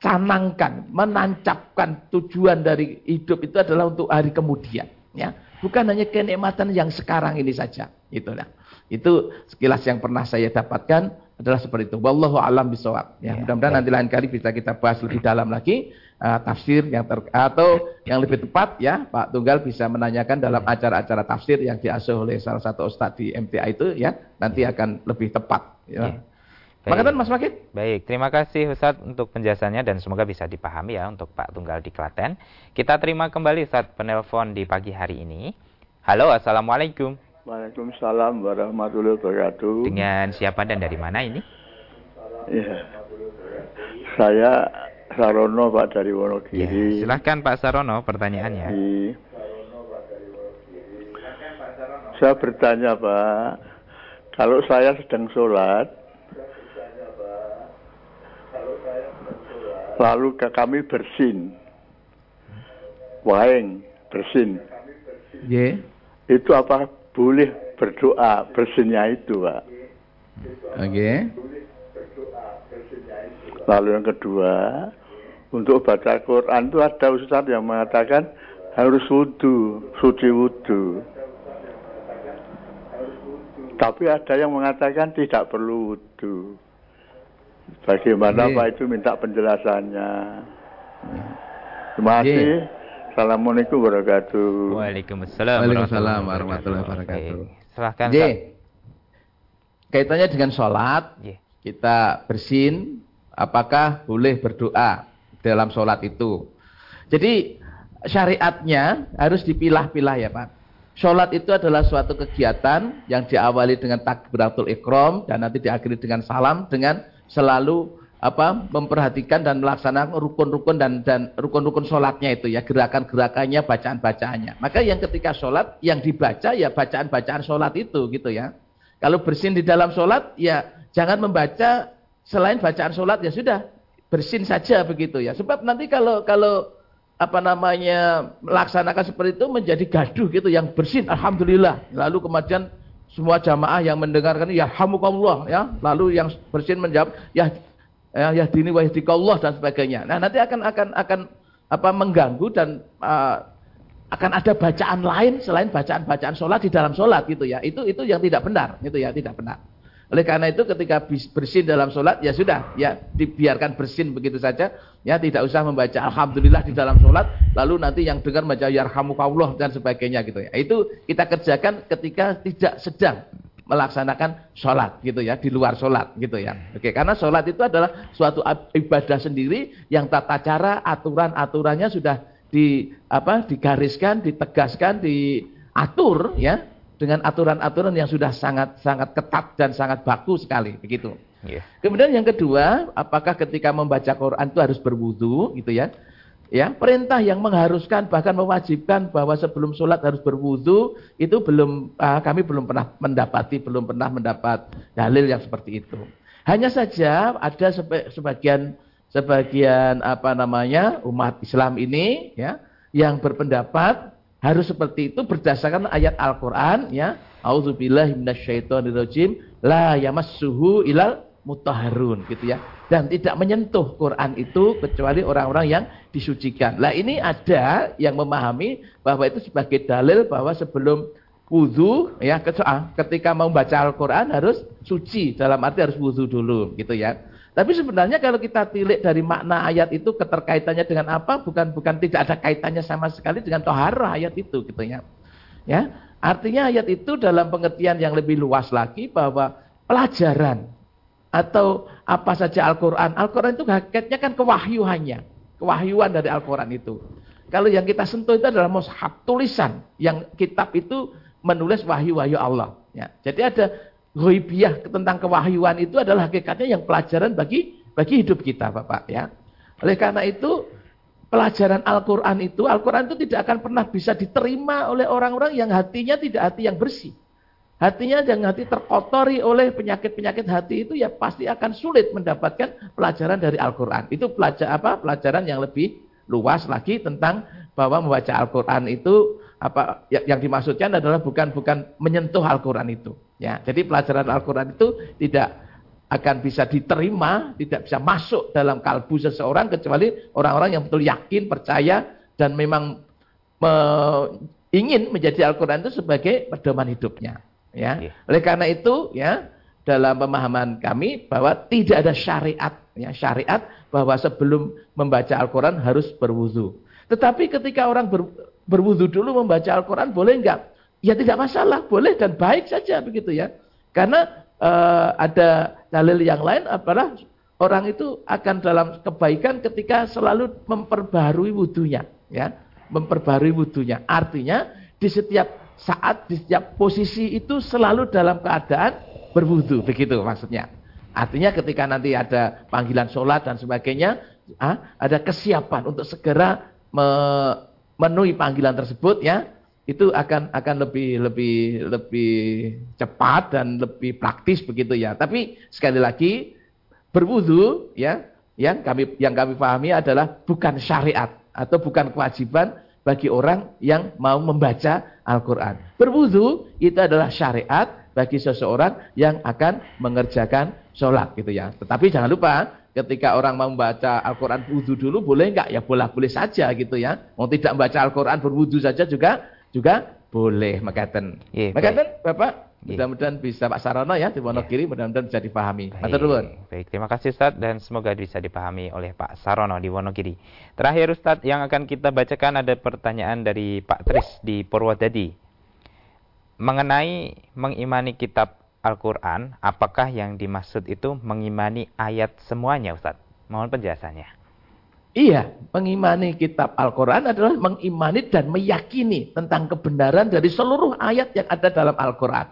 canangkan, menancapkan tujuan dari hidup itu adalah untuk hari kemudian. Ya, bukan hanya kenikmatan yang sekarang ini saja. Itulah. Itu sekilas yang pernah saya dapatkan adalah seperti itu. Wallahu alam bisawab. Ya, ya mudah-mudahan nanti lain kali bisa kita bahas lebih dalam lagi uh, tafsir yang ter atau yang lebih tepat ya Pak Tunggal bisa menanyakan dalam acara-acara tafsir yang diasuh oleh salah satu ustadz di MTA itu ya nanti akan lebih tepat. Ya. ya. Baik. Mas Makit. Baik, terima kasih Ustadz untuk penjelasannya dan semoga bisa dipahami ya untuk Pak Tunggal di Klaten. Kita terima kembali Ustadz penelpon di pagi hari ini. Halo, Assalamualaikum. Waalaikumsalam warahmatullahi wabarakatuh. Dengan siapa dan dari mana ini? Iya. Saya Sarono Pak dari Wonogiri. Ya, silahkan Pak Sarono pertanyaannya. Iya. Saya bertanya Pak, kalau saya sedang sholat, lalu ke kami bersin. Waeng bersin. Yeah. itu apa? Boleh berdoa bersinnya itu pak. Oke. Okay. lalu yang kedua untuk baca Quran itu ada ustaz yang mengatakan harus wudhu suci wudhu tapi ada yang mengatakan tidak perlu wudhu Bagaimana Pak itu minta penjelasannya. Terima kasih. Assalamualaikum warahmatullahi wabarakatuh. Waalaikumsalam. Waalaikumsalam warahmatullahi wabarakatuh. Silahkan. J. Kaitannya dengan sholat, kita bersin, apakah boleh berdoa dalam sholat itu? Jadi syariatnya harus dipilah-pilah ya Pak. Sholat itu adalah suatu kegiatan yang diawali dengan takbiratul ikram dan nanti diakhiri dengan salam dengan selalu apa memperhatikan dan melaksanakan rukun-rukun dan dan rukun-rukun sholatnya itu ya gerakan-gerakannya bacaan-bacaannya. Maka yang ketika sholat yang dibaca ya bacaan-bacaan sholat itu gitu ya. Kalau bersin di dalam sholat ya jangan membaca selain bacaan sholat ya sudah bersin saja begitu ya. Sebab nanti kalau kalau apa namanya melaksanakan seperti itu menjadi gaduh gitu yang bersin alhamdulillah. Lalu kemudian semua jamaah yang mendengarkan ya hamukallah ya. Lalu yang bersin menjawab ya ya, ya dini wa Allah dan sebagainya. Nah nanti akan akan akan apa mengganggu dan uh, akan ada bacaan lain selain bacaan-bacaan sholat di dalam sholat gitu ya. Itu itu yang tidak benar itu ya tidak benar oleh karena itu ketika bersin dalam sholat ya sudah ya dibiarkan bersin begitu saja ya tidak usah membaca alhamdulillah di dalam sholat lalu nanti yang dengar membaca yarhamukallah dan sebagainya gitu ya. Itu kita kerjakan ketika tidak sedang melaksanakan sholat gitu ya di luar sholat gitu ya. Oke karena sholat itu adalah suatu ibadah sendiri yang tata cara aturan aturannya sudah di apa digariskan, ditegaskan, diatur ya dengan aturan-aturan yang sudah sangat sangat ketat dan sangat baku sekali begitu. Yeah. Kemudian yang kedua, apakah ketika membaca Quran itu harus berwudu gitu ya? Ya, perintah yang mengharuskan bahkan mewajibkan bahwa sebelum sholat harus berwudu itu belum uh, kami belum pernah mendapati, belum pernah mendapat dalil yang seperti itu. Hanya saja ada sebagian sebagian apa namanya umat Islam ini ya yang berpendapat harus seperti itu berdasarkan ayat Al-Qur'an ya. Auzubillahi minasyaitonirrajim la yamassuhu ilal mutahharun gitu ya. Dan tidak menyentuh Quran itu kecuali orang-orang yang disucikan. Lah ini ada yang memahami bahwa itu sebagai dalil bahwa sebelum wudhu ya ketika mau baca Al-Qur'an harus suci dalam arti harus wudhu dulu gitu ya. Tapi sebenarnya kalau kita tilik dari makna ayat itu keterkaitannya dengan apa? Bukan bukan tidak ada kaitannya sama sekali dengan toharah ayat itu gitu ya. Ya, artinya ayat itu dalam pengertian yang lebih luas lagi bahwa pelajaran atau apa saja Al-Qur'an. Al-Qur'an itu hakikatnya kan kewahyuannya, kewahyuan dari Al-Qur'an itu. Kalau yang kita sentuh itu adalah mushaf tulisan yang kitab itu menulis wahyu-wahyu Allah ya. Jadi ada ghaibiyah tentang kewahyuan itu adalah hakikatnya yang pelajaran bagi bagi hidup kita Bapak ya. Oleh karena itu pelajaran Al-Qur'an itu Al-Qur'an itu tidak akan pernah bisa diterima oleh orang-orang yang hatinya tidak hati yang bersih. Hatinya yang hati terkotori oleh penyakit-penyakit hati itu ya pasti akan sulit mendapatkan pelajaran dari Al-Qur'an. Itu pelajar apa? Pelajaran yang lebih luas lagi tentang bahwa membaca Al-Qur'an itu apa ya, yang dimaksudkan adalah bukan bukan menyentuh Al-Qur'an itu ya. Jadi pelajaran Al-Qur'an itu tidak akan bisa diterima, tidak bisa masuk dalam kalbu seseorang kecuali orang-orang yang betul yakin, percaya dan memang me, ingin menjadi Al-Qur'an itu sebagai pedoman hidupnya, ya. Yeah. Oleh karena itu, ya, dalam pemahaman kami bahwa tidak ada syariat, ya, syariat bahwa sebelum membaca Al-Qur'an harus berwudu. Tetapi ketika orang ber, berwudu dulu membaca Al-Qur'an boleh enggak? Ya tidak masalah, boleh dan baik saja begitu ya. Karena uh, ada dalil yang lain adalah orang itu akan dalam kebaikan ketika selalu memperbarui wudhunya, ya, memperbarui wudhunya. Artinya di setiap saat, di setiap posisi itu selalu dalam keadaan berwudhu, begitu maksudnya. Artinya ketika nanti ada panggilan sholat dan sebagainya, ah, ada kesiapan untuk segera memenuhi panggilan tersebut, ya, itu akan akan lebih lebih lebih cepat dan lebih praktis begitu ya. Tapi sekali lagi berwudu ya yang kami yang kami pahami adalah bukan syariat atau bukan kewajiban bagi orang yang mau membaca Al-Qur'an. Berwudu itu adalah syariat bagi seseorang yang akan mengerjakan sholat gitu ya. Tetapi jangan lupa ketika orang mau membaca Al-Quran wudhu dulu boleh enggak? Ya boleh-boleh saja gitu ya. Mau tidak membaca Al-Quran berwudhu saja juga juga boleh makaten. Yeah, makaten Bapak mudah-mudahan bisa Pak Sarono ya di Wonogiri yeah. mudah-mudahan bisa dipahami. Matur nuwun. Baik, terima kasih Ustaz dan semoga bisa dipahami oleh Pak Sarono di Wonogiri. Terakhir Ustaz yang akan kita bacakan ada pertanyaan dari Pak Tris di Purwodadi. Mengenai mengimani kitab Al-Qur'an, apakah yang dimaksud itu mengimani ayat semuanya Ustaz? Mohon penjelasannya. Iya, mengimani kitab Al-Quran adalah mengimani dan meyakini tentang kebenaran dari seluruh ayat yang ada dalam Al-Quran.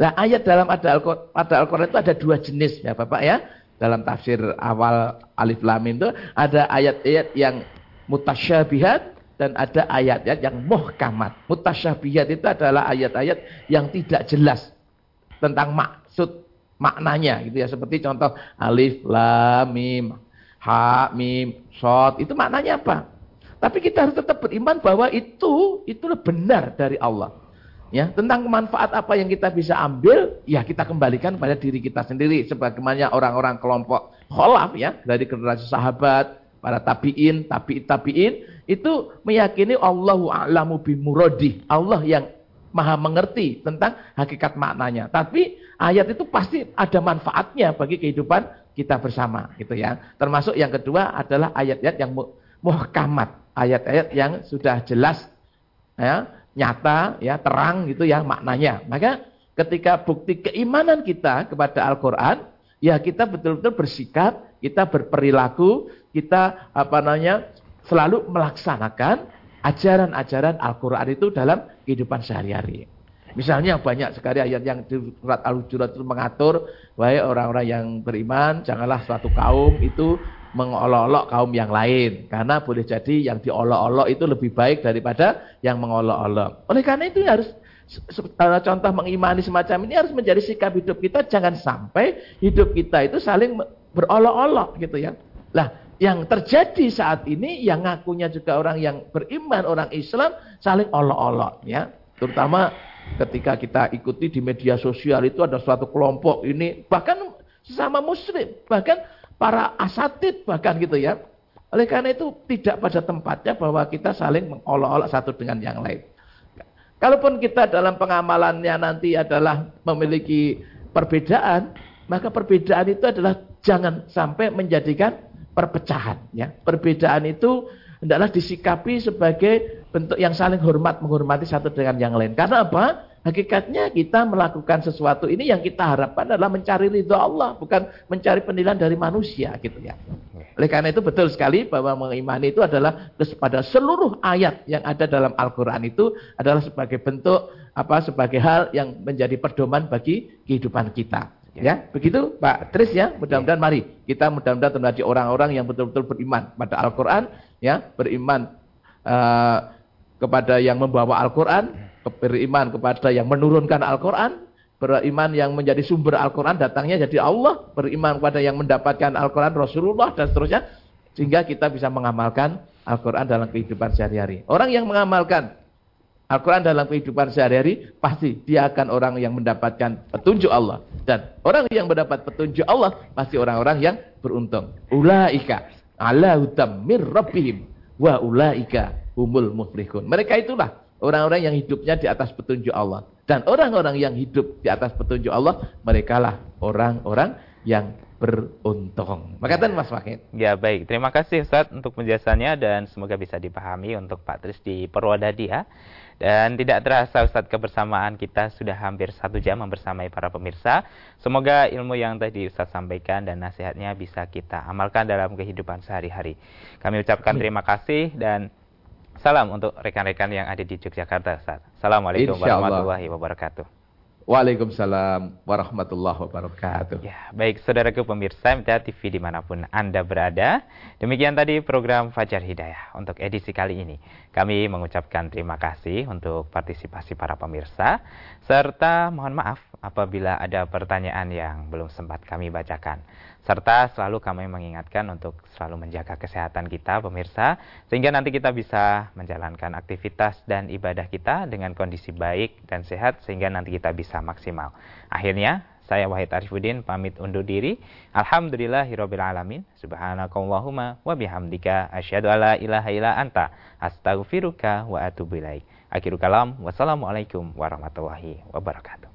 Nah, ayat dalam ada Al-Quran itu ada dua jenis ya Bapak ya. Dalam tafsir awal Alif Lam itu ada ayat-ayat yang mutasyabihat dan ada ayat-ayat yang muhkamat. Mutasyabihat itu adalah ayat-ayat yang tidak jelas tentang maksud maknanya gitu ya. Seperti contoh Alif Lam Mim ha, mim, shot, itu maknanya apa? Tapi kita harus tetap beriman bahwa itu itu benar dari Allah. Ya, tentang manfaat apa yang kita bisa ambil, ya kita kembalikan pada diri kita sendiri. Sebagaimana orang-orang kelompok kholaf ya, dari generasi sahabat, para tabiin, tabiin, tabiin, itu meyakini Allahu a'lamu bimuradi. Allah yang maha mengerti tentang hakikat maknanya. Tapi ayat itu pasti ada manfaatnya bagi kehidupan kita bersama gitu ya. Termasuk yang kedua adalah ayat-ayat yang muhkamat, ayat-ayat yang sudah jelas ya, nyata ya, terang gitu ya maknanya. Maka ketika bukti keimanan kita kepada Al-Qur'an, ya kita betul-betul bersikap, kita berperilaku, kita apa namanya? selalu melaksanakan ajaran-ajaran Al-Qur'an itu dalam kehidupan sehari-hari. Misalnya banyak sekali ayat yang di surat Al-Hujurat itu mengatur, wahai orang-orang yang beriman, janganlah suatu kaum itu mengolok-olok kaum yang lain. Karena boleh jadi yang diolok-olok itu lebih baik daripada yang mengolok-olok. Oleh karena itu harus contoh mengimani semacam ini harus menjadi sikap hidup kita. Jangan sampai hidup kita itu saling berolok-olok gitu ya. Lah, yang terjadi saat ini yang ngakunya juga orang yang beriman, orang Islam saling olok-olok ya. Terutama ketika kita ikuti di media sosial itu ada suatu kelompok ini bahkan sesama muslim bahkan para asatid bahkan gitu ya. Oleh karena itu tidak pada tempatnya bahwa kita saling mengolok-olok satu dengan yang lain. Kalaupun kita dalam pengamalannya nanti adalah memiliki perbedaan maka perbedaan itu adalah jangan sampai menjadikan perpecahan ya. Perbedaan itu hendaklah disikapi sebagai bentuk yang saling hormat menghormati satu dengan yang lain. Karena apa? Hakikatnya kita melakukan sesuatu ini yang kita harapkan adalah mencari ridho Allah, bukan mencari penilaian dari manusia gitu ya. Oleh karena itu betul sekali bahwa mengimani itu adalah pada seluruh ayat yang ada dalam Al-Qur'an itu adalah sebagai bentuk apa sebagai hal yang menjadi pedoman bagi kehidupan kita. Ya, begitu Pak Tris ya. Mudah-mudahan mari kita mudah-mudahan menjadi orang-orang yang betul-betul beriman pada Al-Qur'an ya, beriman uh, kepada yang membawa Al-Qur'an, beriman kepada yang menurunkan Al-Qur'an, beriman yang menjadi sumber Al-Qur'an datangnya jadi Allah, beriman kepada yang mendapatkan Al-Qur'an Rasulullah dan seterusnya sehingga kita bisa mengamalkan Al-Qur'an dalam kehidupan sehari-hari. Orang yang mengamalkan Al-Quran dalam kehidupan sehari-hari, pasti dia akan orang yang mendapatkan petunjuk Allah. Dan orang yang mendapat petunjuk Allah, pasti orang-orang yang beruntung. Ulaika ala hutam mir wa ulaika humul muflihun. Mereka itulah orang-orang yang hidupnya di atas petunjuk Allah. Dan orang-orang yang hidup di atas petunjuk Allah, merekalah orang-orang yang beruntung. Makatan Mas Wahid. Ya baik, terima kasih Ustaz untuk penjelasannya dan semoga bisa dipahami untuk Pak Tris di Purwodadi ya. Dan tidak terasa Ustaz kebersamaan kita sudah hampir satu jam membersamai para pemirsa. Semoga ilmu yang tadi Ustaz sampaikan dan nasihatnya bisa kita amalkan dalam kehidupan sehari-hari. Kami ucapkan terima kasih dan salam untuk rekan-rekan yang ada di Yogyakarta Ustaz. Assalamualaikum warahmatullahi wabarakatuh. Waalaikumsalam warahmatullahi wabarakatuh. Ya, baik saudaraku pemirsa MTA TV di mana pun Anda berada. Demikian tadi program Fajar Hidayah untuk edisi kali ini. Kami mengucapkan terima kasih untuk partisipasi para pemirsa. Serta mohon maaf apabila ada pertanyaan yang belum sempat kami bacakan. Serta selalu kami mengingatkan untuk selalu menjaga kesehatan kita pemirsa. Sehingga nanti kita bisa menjalankan aktivitas dan ibadah kita dengan kondisi baik dan sehat. Sehingga nanti kita bisa maksimal. Akhirnya saya Wahid Arifuddin pamit undur diri. Alhamdulillahirabbil alamin. Subhanakallahumma wa bihamdika asyhadu alla ilaha illa anta astaghfiruka wa atubu ilaik. Akhirul kalam. Wassalamualaikum warahmatullahi wabarakatuh.